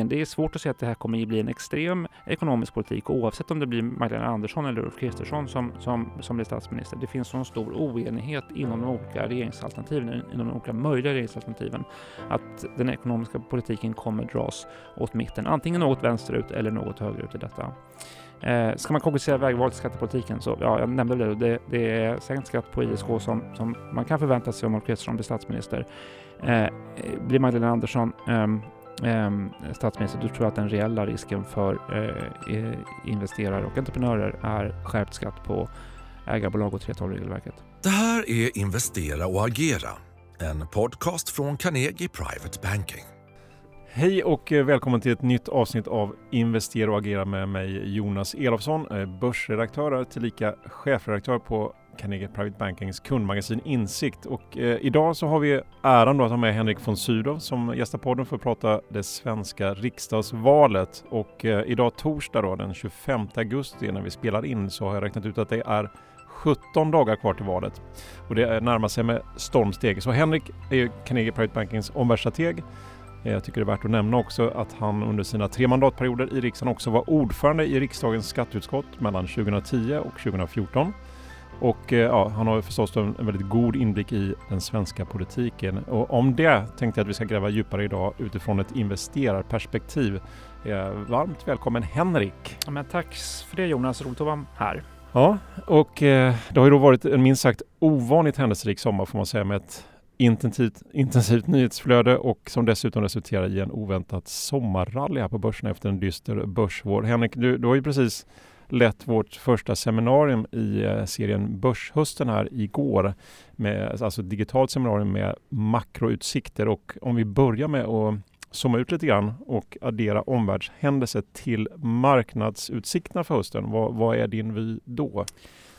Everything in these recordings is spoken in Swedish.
politiken. Det är svårt att säga att det här kommer att bli en extrem ekonomisk politik oavsett om det blir Magdalena Andersson eller Ulf Kristersson som, som, som blir statsminister. Det finns så stor oenighet inom de olika regeringsalternativen, inom de olika möjliga regeringsalternativen, att den ekonomiska politiken kommer dras åt mitten, antingen något vänsterut eller något högerut i detta. Eh, ska man konkretisera vägvalet i skattepolitiken så, ja, jag nämnde det, det, det är sänkt skatt på ISK som, som man kan förvänta sig om Ulf Kristersson blir statsminister. Eh, blir Magdalena Andersson eh, um, statsminister, då tror jag att den reella risken för uh, investerare och entreprenörer är skärpt skatt på ägarbolag och 3.12-regelverket. Det här är Investera och agera, en podcast från Carnegie Private Banking. Hej och eh, välkommen till ett nytt avsnitt av Investera och agera med mig Jonas Elofsson, börsredaktör tillika chefredaktör på Carnegie Private Bankings kundmagasin Insikt. Och eh, idag så har vi äran då att ha med Henrik von Sydow som gästar podden för att prata det svenska riksdagsvalet. Och eh, idag torsdag då den 25 augusti när vi spelar in så har jag räknat ut att det är 17 dagar kvar till valet och det närmar sig med stormsteg. Så Henrik är ju Carnegie Private Bankings omvärldsstrateg eh, jag tycker det är värt att nämna också att han under sina tre mandatperioder i riksdagen också var ordförande i riksdagens skatteutskott mellan 2010 och 2014. Och eh, ja, han har förstås en väldigt god inblick i den svenska politiken. Och om det tänkte jag att vi ska gräva djupare idag utifrån ett investerarperspektiv. Eh, varmt välkommen Henrik! Ja, men tack för det Jonas, roligt att vara här. Ja, och eh, det har ju då varit en minst sagt ovanligt händelserik sommar får man säga med ett intensivt, intensivt nyhetsflöde och som dessutom resulterar i en oväntat sommarrally här på börsen efter en dyster börsvår. Henrik, du, du har ju precis lett vårt första seminarium i eh, serien Börshösten här igår. Med, alltså ett digitalt seminarium med makroutsikter och om vi börjar med att zooma ut lite grann och addera omvärldshändelser till marknadsutsikterna för hösten. Vad, vad är din vy då?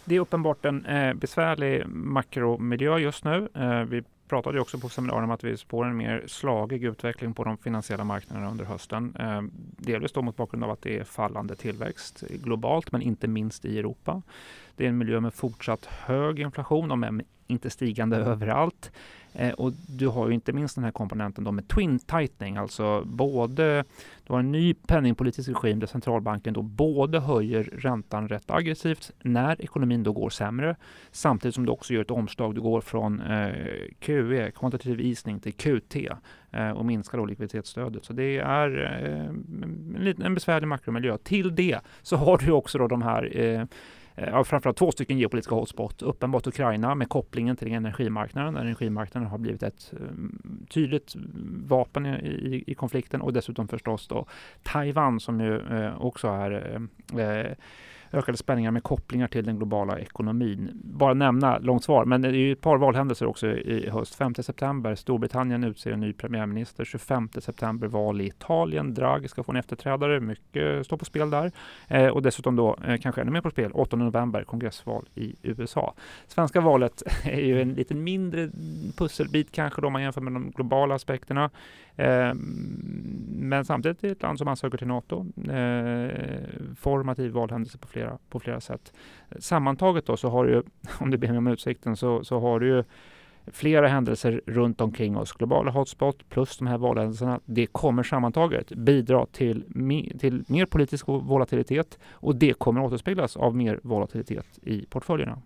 Det är uppenbart en eh, besvärlig makromiljö just nu. Eh, vi pratade också på seminariet om att vi spår en mer slagig utveckling på de finansiella marknaderna under hösten. Eh, delvis då mot bakgrund av att det är fallande tillväxt globalt, men inte minst i Europa. Det är en miljö med fortsatt hög inflation, om än inte stigande överallt. Eh, och du har ju inte minst den här komponenten då med twin tightening, alltså både du har en ny penningpolitisk regim där centralbanken då både höjer räntan rätt aggressivt när ekonomin då går sämre, samtidigt som du också gör ett omslag. Du går från eh, QE, kvantitativ easing, till QT eh, och minskar då likviditetsstödet. Så det är eh, en, en besvärlig makromiljö. Till det så har du också då de här Eh, Eh, ja, framförallt två stycken geopolitiska hotspot. Uppenbart Ukraina med kopplingen till energimarknaden. Energimarknaden har blivit ett mm, tydligt vapen i, i, i, konflikten och dessutom förstås då Taiwan som ju eh, också är eh, ökade spänningar med kopplingar till den globala ekonomin. Bara nämna, långt svar, men det är ju ett par valhändelser också i höst. 5 september, Storbritannien utser en ny premiärminister. 25 september, val i Italien. Draghi ska få en efterträdare. Mycket står på spel där. Eh, och dessutom då, eh, kanske ännu mer på spel, 8 november, kongressval i USA. Svenska valet är ju en lite mindre pusselbit kanske då om man jämför med de globala aspekterna. Eh, men samtidigt är det ett land som ansöker till NATO. Eh, formativ valhändelse på flera, på flera sätt. Sammantaget då så har du, om du ber mig om utsikten, så, så har du ju flera händelser runt omkring oss, globala hotspot plus de här valhändelserna, det kommer sammantaget bidra till, till mer politisk volatilitet och det kommer återspeglas av mer volatilitet i portföljerna.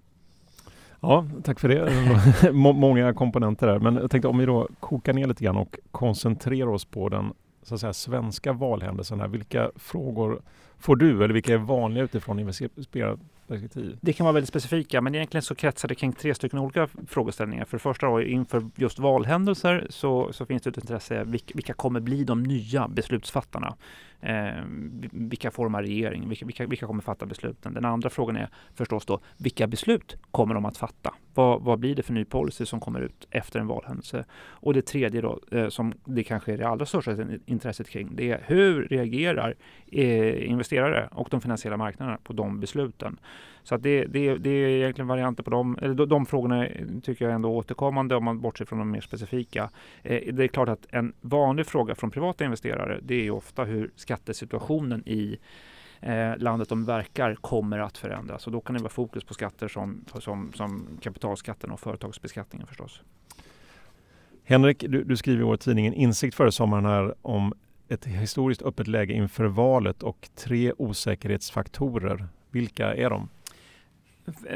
Ja, tack för det. Många komponenter där. Men jag tänkte om vi då kokar ner lite grann och koncentrerar oss på den så att säga, svenska valhändelsen. Här. Vilka frågor får du eller vilka är vanliga utifrån investerarperspektiv? Det kan vara väldigt specifika, men egentligen så kretsar det kring tre stycken olika frågeställningar. För det första då, inför just valhändelser så, så finns det ett intresse, vilka kommer bli de nya beslutsfattarna? Eh, vilka formar regeringen? Vilka, vilka, vilka, kommer fatta besluten? Den andra frågan är förstås då, vilka beslut kommer de att fatta? Vad, vad blir det för ny policy som kommer ut efter en valhändelse? Och det tredje då, eh, som det kanske är det allra största intresset kring, det är hur reagerar eh, investerare och de finansiella marknaderna på de besluten? Så att det, det, det är egentligen varianter på dem. Eller de, de frågorna tycker jag är ändå återkommande om man bortser från de mer specifika. Eh, det är klart att en vanlig fråga från privata investerare, det är ofta hur skattesituationen i eh, landet de verkar kommer att förändras. Och då kan det vara fokus på skatter som, som, som kapitalskatten och företagsbeskattningen förstås. Henrik, du, du skriver i vår tidningen Insikt före sommaren här om ett historiskt öppet läge inför valet och tre osäkerhetsfaktorer. Vilka är de?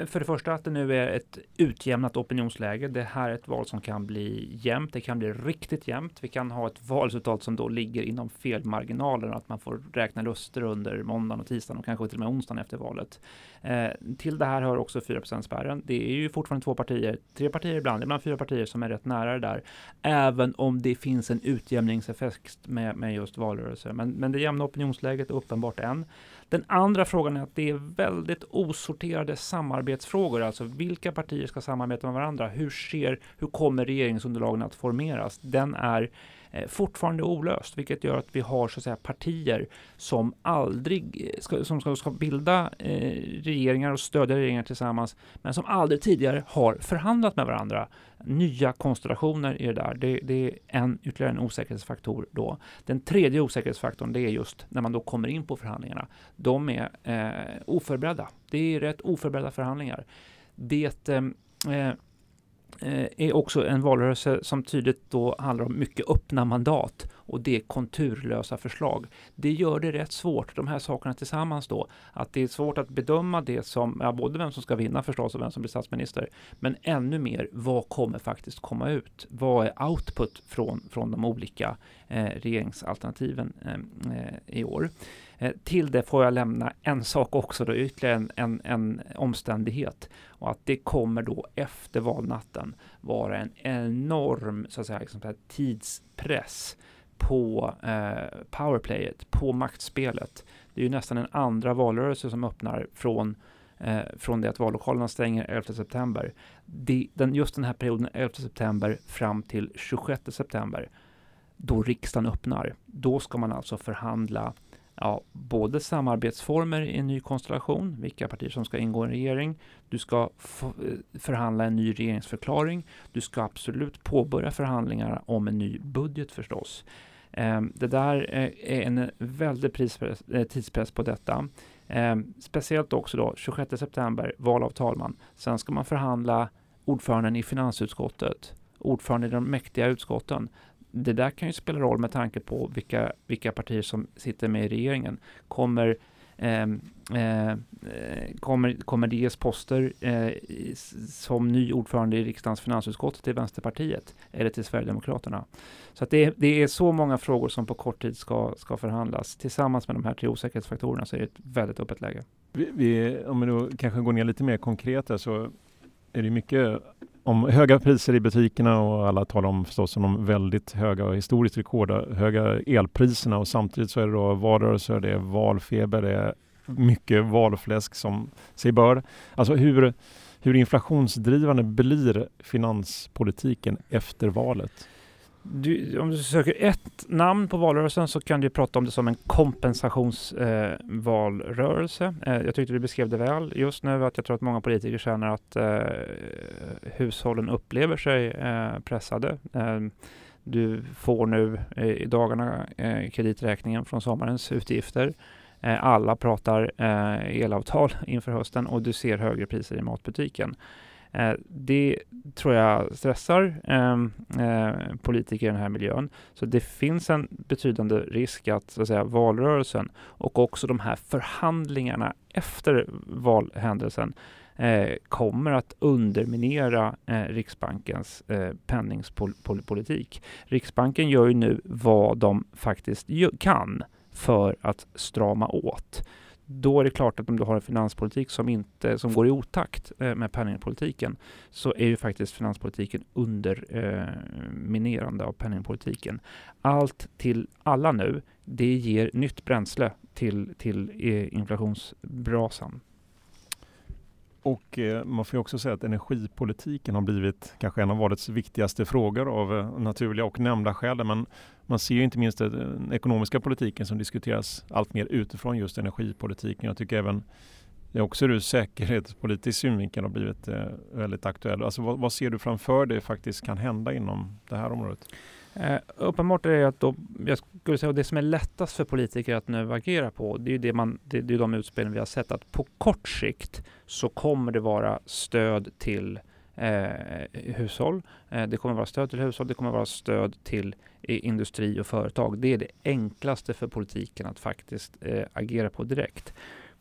För det första att det nu är ett utjämnat opinionsläge. Det här är ett val som kan bli jämnt. Det kan bli riktigt jämnt. Vi kan ha ett valresultat som då ligger inom felmarginalen. Att man får räkna röster under måndagen och tisdagen och kanske till och med onsdagen efter valet. Eh, till det här hör också 4 spärren. Det är ju fortfarande två partier, tre partier ibland, ibland fyra partier som är rätt nära det där. Även om det finns en utjämningseffekt med, med just valrörelser. Men, men det jämna opinionsläget är uppenbart än. Den andra frågan är att det är väldigt osorterade samarbetsfrågor, alltså vilka partier ska samarbeta med varandra? Hur ser, hur kommer regeringsunderlagen att formeras? Den är Eh, fortfarande olöst, vilket gör att vi har så att säga partier som aldrig eh, ska, som ska, ska bilda eh, regeringar och stödja regeringar tillsammans, men som aldrig tidigare har förhandlat med varandra. Nya konstellationer i det där. Det, det är en ytterligare en osäkerhetsfaktor då. Den tredje osäkerhetsfaktorn, det är just när man då kommer in på förhandlingarna. De är eh, oförberedda. Det är rätt oförberedda förhandlingar. Det Eh, Eh, är också en valrörelse som tydligt då handlar om mycket öppna mandat och det är konturlösa förslag. Det gör det rätt svårt, de här sakerna tillsammans då, att det är svårt att bedöma det som, ja, både vem som ska vinna förstås och vem som blir statsminister, men ännu mer, vad kommer faktiskt komma ut? Vad är output från, från de olika eh, regeringsalternativen eh, eh i år? Eh, till det får jag lämna en sak också, då, ytterligare en, en, en omständighet. Och att det kommer då efter valnatten vara en enorm så att säga, liksom, tidspress på eh, powerplayet, på maktspelet. Det är ju nästan en andra valrörelse som öppnar från eh, från det att vallokalerna stänger 11 september. Det, den, just den här perioden 11 september fram till 26 september, då riksdagen öppnar, då ska man alltså förhandla ja, både samarbetsformer i en ny konstellation, vilka partier som ska ingå i en regering. Du ska eh, förhandla en ny regeringsförklaring. Du ska absolut påbörja förhandlingar om en ny budget förstås. Ehm, det där eh, är en väldig prispress, eh, tidspress på detta. Ehm, speciellt också då 26 september, val av talman. Sen ska man förhandla ordföranden i finansutskottet, ordförande i de mäktiga utskotten det där kan ju spela roll med tanke på vilka, vilka partier som sitter med i regeringen. Kommer Eh, eh, kommer, kommer det ges poster eh, som ny ordförande i riksdagens finansutskott till Vänsterpartiet eller till Sverigedemokraterna? Så att det, är, det är så många frågor som på kort tid ska, ska förhandlas. Tillsammans med de här tre osäkerhetsfaktorerna så är det ett väldigt öppet läge. Vi, vi, om vi då kanske går ner lite mer konkret så är det mycket om höga priser i butikerna och alla talar om förstås om de väldigt höga och historiskt rekordhöga elpriserna och samtidigt så är det då valrörelser, det är valfeber, det är mycket valfläsk som sig bör. Alltså hur, hur inflationsdrivande blir finanspolitiken efter valet? Du, om du söker ett namn på valrörelsen så kan du prata om det som en kompensationsvalrörelse. Eh, eh, jag tyckte du beskrev det väl just nu att jag tror att många politiker känner att eh, hushållen upplever sig eh, pressade. Eh, du får nu eh, i dagarna eh, krediträkningen från sommarens utgifter. Eh, alla pratar eh, elavtal inför hösten och du ser högre priser i matbutiken. Eh, det tror jag stressar ehm, eh, politiker i den här miljön. Så det finns en betydande risk att, så att säga, valrörelsen och också de här förhandlingarna efter valhändelsen eh, kommer att underminera eh, Riksbankens eh, penningspolitik. Riksbanken gör ju nu vad de faktiskt kan för att strama åt då är det klart att om du har en finanspolitik som, inte, som går i otakt eh, med penningpolitiken så är ju faktiskt finanspolitiken underminerande eh, av penningpolitiken. Allt till alla nu, det ger nytt bränsle till, till eh, inflationsbrasan. Och eh, man får också säga att energipolitiken har blivit kanske en av valets viktigaste frågor av eh, naturliga och nämnda skäl. Men man ser inte minst den ekonomiska politiken som diskuteras allt mer utifrån just energipolitiken. Jag tycker även det också ur säkerhetspolitisk synvinkel har blivit eh, väldigt aktuell. Alltså vad, vad, ser du framför dig faktiskt kan hända inom det här området? Eh, uppenbart är det att då, jag skulle säga, det som är lättast för politiker att nu agera på, det är det man, det, det är de utspelen vi har sett, att på kort sikt så kommer det vara stöd till eh, hushåll. Eh, det kommer vara stöd till hushåll, det kommer vara stöd till eh, industri och företag. Det är det enklaste för politiken att faktiskt eh, agera på direkt.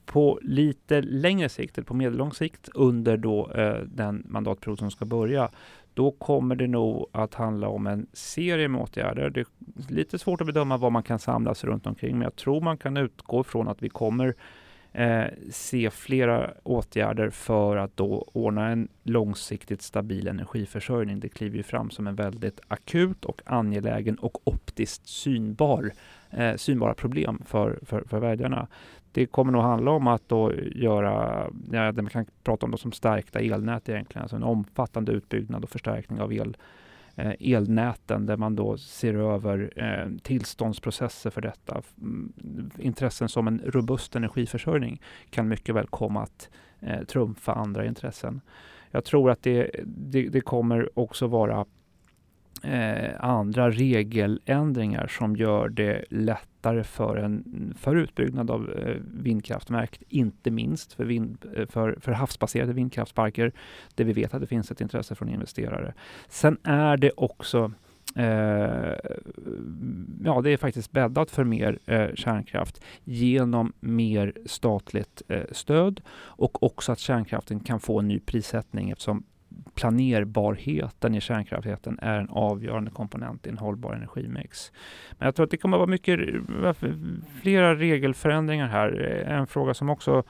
På lite längre sikt, eller på medellång sikt, under då eh, den mandatperiod som ska börja, då kommer det nog att handla om en serie med åtgärder. Det är lite svårt att bedöma vad man kan samlas runt omkring, men jag tror man kan utgå från att vi kommer eh, se flera åtgärder för att då ordna en långsiktigt stabil energiförsörjning. Det kliver ju fram som en väldigt akut och angelägen och optiskt synbar, eh, synbara problem för, för, för väljarna. Det kommer nog handla om att då göra, ja, man kan prata om det som stärkta elnät egentligen, alltså en omfattande utbyggnad och förstärkning av el, eh, Eh, elnäten där man då ser över eh, tillståndsprocesser för detta. Mm, intressen som en robust energiförsörjning kan mycket väl komma att eh, trumfa andra intressen. Jag tror att det, det, det kommer också vara eh, andra regeländringar som gör det lättare för, en, för utbyggnad av eh, vindkraftverk, inte minst för, vind, eh, för, för havsbaserade vindkraftsparker, där vi vet att det finns ett intresse från investerare. Sen är det också eh, ja, det är faktiskt bäddat för mer eh, kärnkraft genom mer statligt eh, stöd och också att kärnkraften kan få en ny prissättning eftersom planerbarheten i kärnkraften är en avgörande komponent i en hållbar energimix. Men jag tror att det kommer att vara mycket, flera regelförändringar här. En fråga som också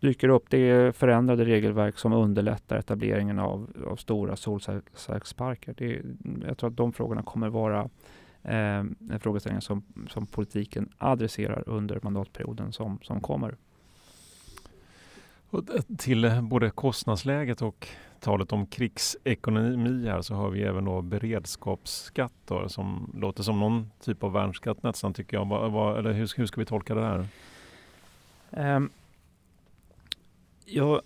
dyker upp det är förändrade regelverk som underlättar etableringen av, av stora solcellsparker. Det, jag tror att de frågorna kommer vara eh, en frågeställning som, som politiken adresserar under mandatperioden som, som kommer. Och eh, till eh, både kostnadsläget och talet om krigsekonomi här så har vi även då beredskapsskatt då, som låter som någon typ av värnskatt nästan tycker jag. Va, va, eller hur, hur, ska vi tolka det här? Um, jag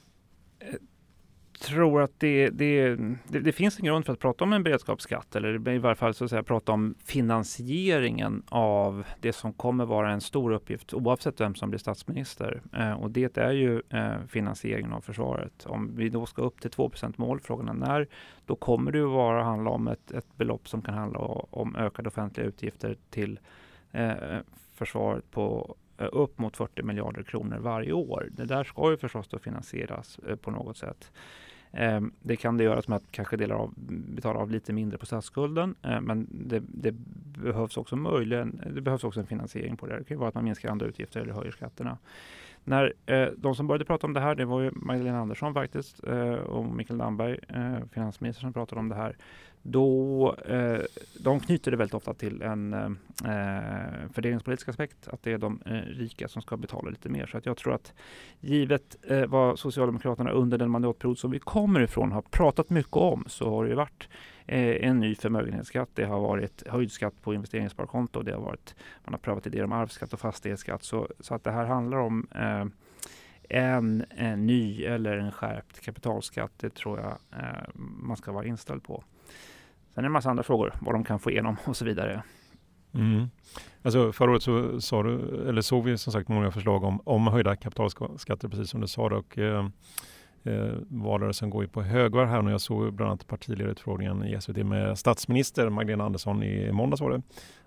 eh, tror att det, det, det, det, finns en grund för att prata om en beredskapsskatt eller i varje fall så att säga prata om finansieringen av det som kommer vara en stor uppgift oavsett vem som blir statsminister. Eh, och det är ju eh, finansieringen av försvaret. Om vi då ska upp till 2 mål, frågan är när, då kommer det ju vara handla om ett, ett belopp som kan handla om ökade offentliga utgifter till eh, försvaret på eh, upp mot 40 miljarder kronor varje år. Det där ska ju förstås då finansieras eh, på något sätt. Ehm, det kan det göras med att kanske delar av, betala av lite mindre på statsskulden. Eh, men det, det, behövs också möjligen, det behövs också en finansiering på det. Det kan vara att man minskar andra utgifter eller höjer skatterna. När eh, de som började prata om det här, det var ju Magdalena Andersson faktiskt eh, och Mikael Damberg, eh, finansminister, som pratade om det här. Då, eh, de knyter det väldigt ofta till en eh, eh, fördelningspolitisk aspekt, att det är de eh, rika som ska betala lite mer. Så att jag tror att givet eh, vad Socialdemokraterna under den mandatperiod som vi kommer ifrån har pratat mycket om, så har det ju varit eh, en ny förmögenhetsskatt. Det har varit höjd skatt på investeringssparkonto. Det har varit, man har prövat idéer om arvsskatt och fastighetsskatt. Så, så att det här handlar om eh, en, en, ny eller en skärpt kapitalskatt. Det tror jag man ska vara inställd på. Sen är det en massa andra frågor, vad de kan få igenom och så vidare. Mm. Alltså förra året så sa du, eller såg vi som sagt många förslag om, om höjda kapitalskatter, precis som du sa. Och, eh, eh, valrörelsen går ju på högvarv här och jag såg bland annat partiledarutfrågningen i SVT med statsminister Magdalena Andersson i måndags var det.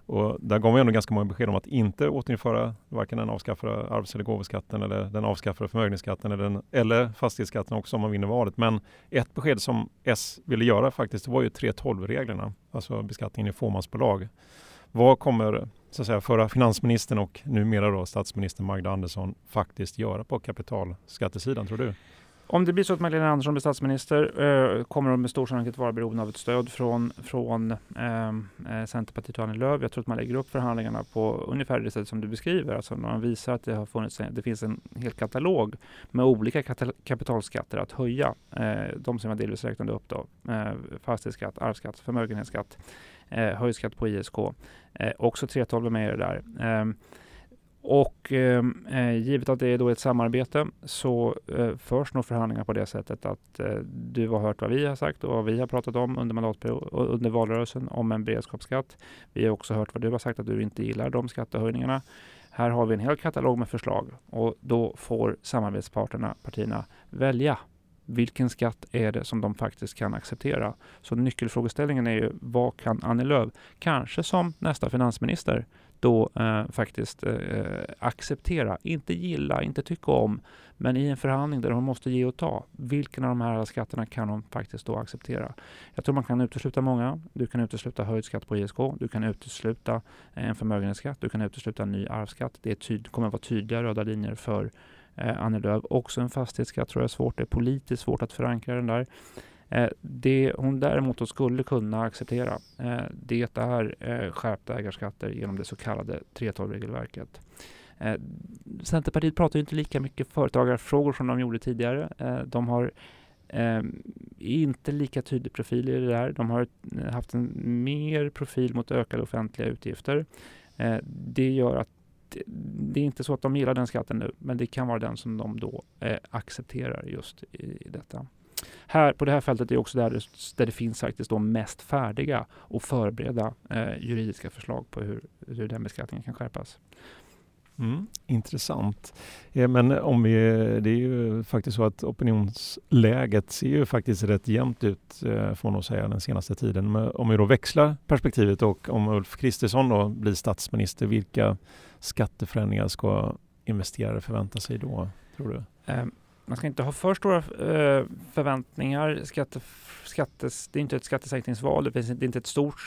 Och där gav vi ändå ganska många besked om att inte återinföra varken den avskaffade arvs eller gåvoskatten eller den avskaffade förmögenhetsskatten eller, den, eller fastighetsskatten också om man vinner valet. Men ett besked som S ville göra faktiskt var ju 3.12-reglerna, alltså beskattningen i fåmansbolag. Vad kommer så att säga, förra finansministern och numera då statsminister Magda Andersson faktiskt göra på kapitalskattesidan tror du? Om det blir så att Magdalena Andersson blir statsminister eh, kommer hon med stor sannolikhet vara beroende av ett stöd från, från ehm, eh, Centerpartiet och Annie Lööf. Jag tror att man lägger upp förhandlingarna på ungefär det sätt som du beskriver. Alltså man visar att det, har funnits, det finns en hel katalog med olika kapitalskatter att höja. Eh, de som jag delvis räknade upp då. Eh, fastighetsskatt, arvsskatt, förmögenhetsskatt, eh, höjd skatt på ISK. Eh, också 3.12 är med i det där. Ehm, och ehm, eh, givet att det är då ett samarbete så eh, förs nog förhandlingar på det sättet att eh, du har hört vad vi har sagt och vad vi har pratat om under under valrörelsen om en beredskapsskatt. Vi har också hört vad du har sagt att du inte gillar de skattehöjningarna. Här har vi en hel katalog med förslag och då får samarbetsparterna, partierna, välja vilken skatt är det som de faktiskt kan acceptera? Så nyckelfrågeställningen är ju vad kan Annie Lööf, kanske som nästa finansminister, då eh, faktiskt eh, acceptera, inte gilla, inte tycka om, men i en förhandling där hon måste ge och ta. Vilken av de här skatterna kan hon faktiskt då acceptera? Jag tror man kan utesluta många. Du kan utesluta höjd skatt på ISK. Du kan utesluta en förmögenhetsskatt. Du kan utesluta en ny arvsskatt. Det tyd- kommer att vara tydliga röda linjer för eh, Annie Lööf. Också en fastighetsskatt tror jag är svårt. Det är politiskt svårt att förankra den där. Eh, det hon däremot skulle kunna acceptera, eh, det är eh, skärpta ägarskatter genom det så kallade 3.12-regelverket. Eh, Centerpartiet pratar inte lika mycket företagarfrågor som de gjorde tidigare. Eh, de har eh, inte lika tydlig profil i det där. De har haft en mer profil mot ökade offentliga utgifter. Det gör att det är inte så att de gillar den skatten nu, men det kan vara den som de då eh, accepterar just i detta. Här, på det här fältet är också där det, där det finns faktiskt då mest färdiga och förberedda eh, juridiska förslag på hur, hur den beskattningen kan skärpas. Mm, intressant. Eh, men om vi, det är ju faktiskt så att opinionsläget ser ju faktiskt rätt jämnt ut eh, får nog säga den senaste tiden. Men om vi då växlar perspektivet och om Ulf Kristersson då blir statsminister, vilka skatteförändringar ska investerare förvänta sig då, tror du? Um man ska inte ha för stora eh, förväntningar. Skatte, skattes, det är inte ett skattesänkningsval. Det finns inte ett stort,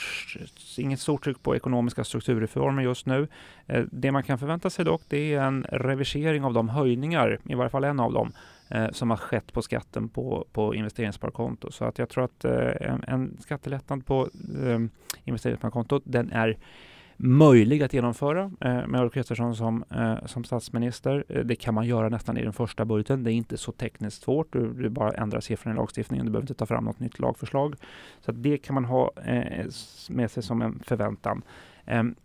inget stort tryck på ekonomiska strukturreformer just nu. Eh, det man kan förvänta sig dock, det är en reversering av de höjningar, i varje fall en av dem, eh, som har skett på skatten på, på investeringssparkonto. Så att jag tror att eh, en, en skattelättnad på eh, investeringssparkonto, den är möjlig att genomföra eh, med Ulf Kristersson som, eh, som statsminister. Eh, det kan man göra nästan i den första budgeten. Det är inte så tekniskt svårt. Du, du bara ändrar siffrorna i lagstiftningen. Du behöver inte ta fram något nytt lagförslag. Så det kan man ha eh, med sig som en förväntan. Ehm,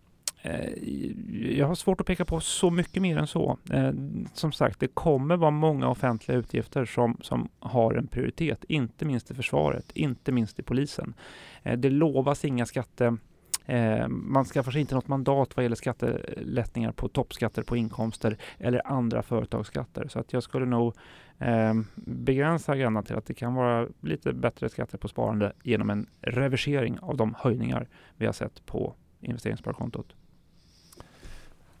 eh, jag har svårt att peka på så mycket mer än så. Eh, som sagt, det kommer vara många offentliga utgifter som, som har en prioritet, inte minst i försvaret, inte minst i polisen. Eh, det lovas inga skatte Eh, man skaffar sig inte något mandat vad gäller skattelättningar på toppskatter på inkomster eller andra företagsskatter. Så att jag skulle nog eh, begränsa agendan till att det kan vara lite bättre skatter på sparande genom en reversering av de höjningar vi har sett på investeringssparkontot.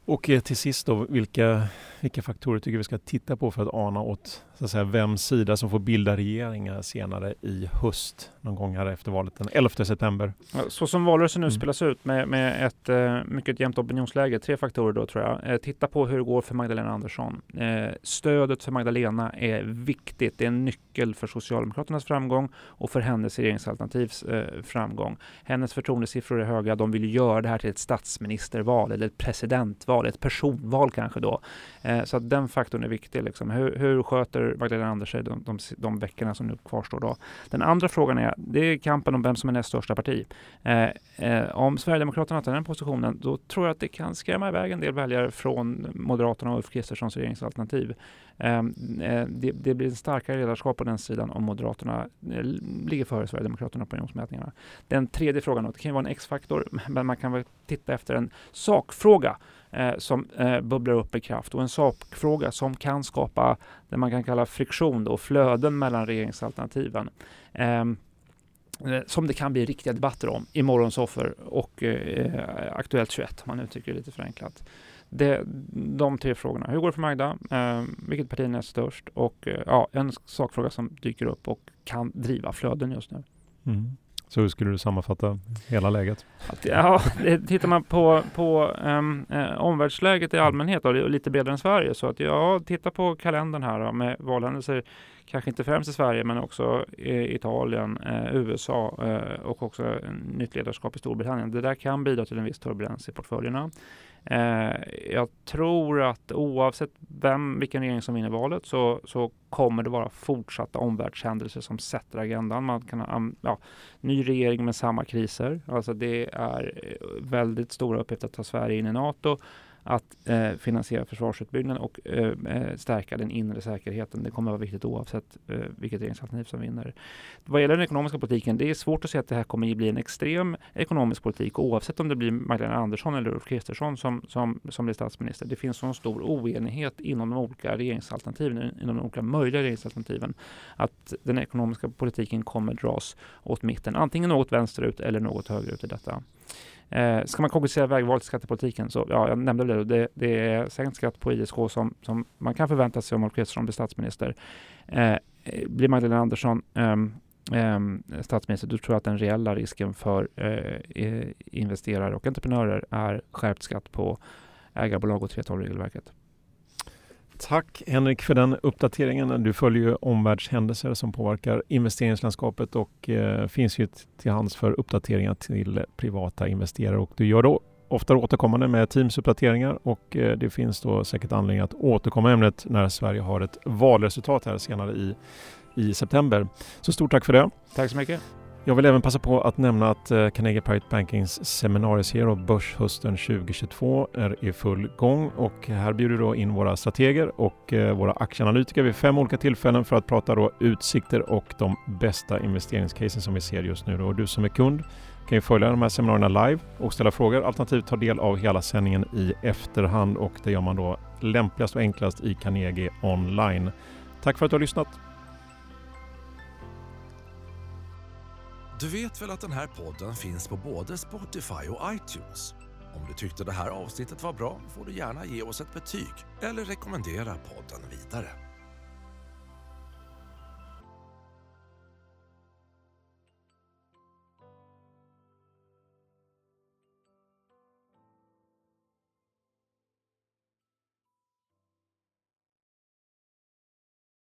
Och eh, till sist då, vilka, vilka faktorer tycker vi ska titta på för att ana åt så att säga, vems sida som får bilda regeringar senare i höst, någon gång här efter valet den 11 september? Så som valrörelsen nu mm. spelas ut med, med ett eh, mycket jämnt opinionsläge, tre faktorer då tror jag. Eh, titta på hur det går för Magdalena Andersson. Eh, stödet för Magdalena är viktigt. Det är en nyckel för Socialdemokraternas framgång och för hennes regeringsalternativs framgång. Hennes förtroendesiffror är höga. De vill göra det här till ett statsministerval eller ett presidentval, ett personval kanske då. Eh, så att den faktorn är viktig. Liksom. Hur, hur sköter Magdalena Andersson de, de, de veckorna som nu kvarstår. Då. Den andra frågan är, det är kampen om vem som är näst största parti. Eh, eh, om Sverigedemokraterna tar den positionen, då tror jag att det kan skrämma iväg en del väljare från Moderaterna och Ulf Kristerssons regeringsalternativ. Ehm, eh, det, det, blir en starkare ledarskap på den sidan om Moderaterna eh, ligger före Sverigedemokraterna på opinionsmätningarna. Den tredje frågan, då, det kan ju vara en X-faktor, men man kan väl titta efter en sakfråga eh, som eh, bubblar upp i kraft och en sakfråga som kan skapa det man kan kalla friktion och flöden mellan regeringsalternativen. Ehm, eh, som det kan bli riktiga debatter om i Morgonsoffer och eh, Aktuellt 21 om man uttrycker det lite förenklat. Det, de tre frågorna. Hur går det för Magda? Eh, vilket parti är störst? Och eh, ja, en sakfråga som dyker upp och kan driva flöden just nu. Mm. Så hur skulle du sammanfatta hela läget? Ja, tittar man på, på um, omvärldsläget i allmänhet och lite bredare än Sverige så att ja, titta på kalendern här då, med valhändelser, kanske inte främst i Sverige men också i Italien, eh, USA eh, och också nytt ledarskap i Storbritannien. Det där kan bidra till en viss turbulens i portföljerna. Eh, jag tror att oavsett vem, vilken regering som vinner valet så, så kommer det vara fortsatta omvärldshändelser som sätter agendan. Man kan ha ja, ny regering med samma kriser. Alltså det är eh, väldigt stora uppgifter att ta Sverige in i NATO att eh, finansiera försvarsutbyggnaden och eh, eh, stärka den inre säkerheten. Det kommer att vara viktigt oavsett eh, vilket regeringsalternativ som vinner. Vad gäller den ekonomiska politiken, det är svårt att säga att det här kommer att bli en extrem ekonomisk politik oavsett om det blir Magdalena Andersson eller Ulf Kristersson som, som, som blir statsminister. Det finns så stor oenighet inom de olika regeringsalternativen, inom de olika möjliga regeringsalternativen, att den ekonomiska politiken kommer dras åt mitten, antingen något vänsterut eller något högerut i detta. Eh, ska man kompensera vägvalet i skattepolitiken så, ja, jag nämnde det, det, det är sänkt skatt på ISK som, som man kan förvänta sig om Ulf Kristersson blir statsminister. Eh, blir Magdalena Andersson eh, statsminister, då tror jag att den reella risken för eh, investerare och entreprenörer är skärpt skatt på ägarbolag och 3.12-regelverket. Tack Henrik för den uppdateringen. Du följer ju omvärldshändelser som påverkar investeringslandskapet och eh, finns ju till hands för uppdateringar till privata investerare och du gör då ofta återkommande med Teams-uppdateringar och eh, det finns då säkert anledning att återkomma i ämnet när Sverige har ett valresultat här senare i, i september. Så stort tack för det. Tack så mycket. Jag vill även passa på att nämna att eh, Carnegie Private Bankings seminarieserie Börshösten 2022 är i full gång och här bjuder vi då in våra strateger och eh, våra aktieanalytiker vid fem olika tillfällen för att prata då utsikter och de bästa investeringscasen som vi ser just nu. Och du som är kund kan ju följa de här seminarierna live och ställa frågor alternativt ta del av hela sändningen i efterhand och det gör man då lämpligast och enklast i Carnegie online. Tack för att du har lyssnat! Du vet väl att den här podden finns på både Spotify och iTunes? Om du tyckte det här avsnittet var bra får du gärna ge oss ett betyg eller rekommendera podden vidare.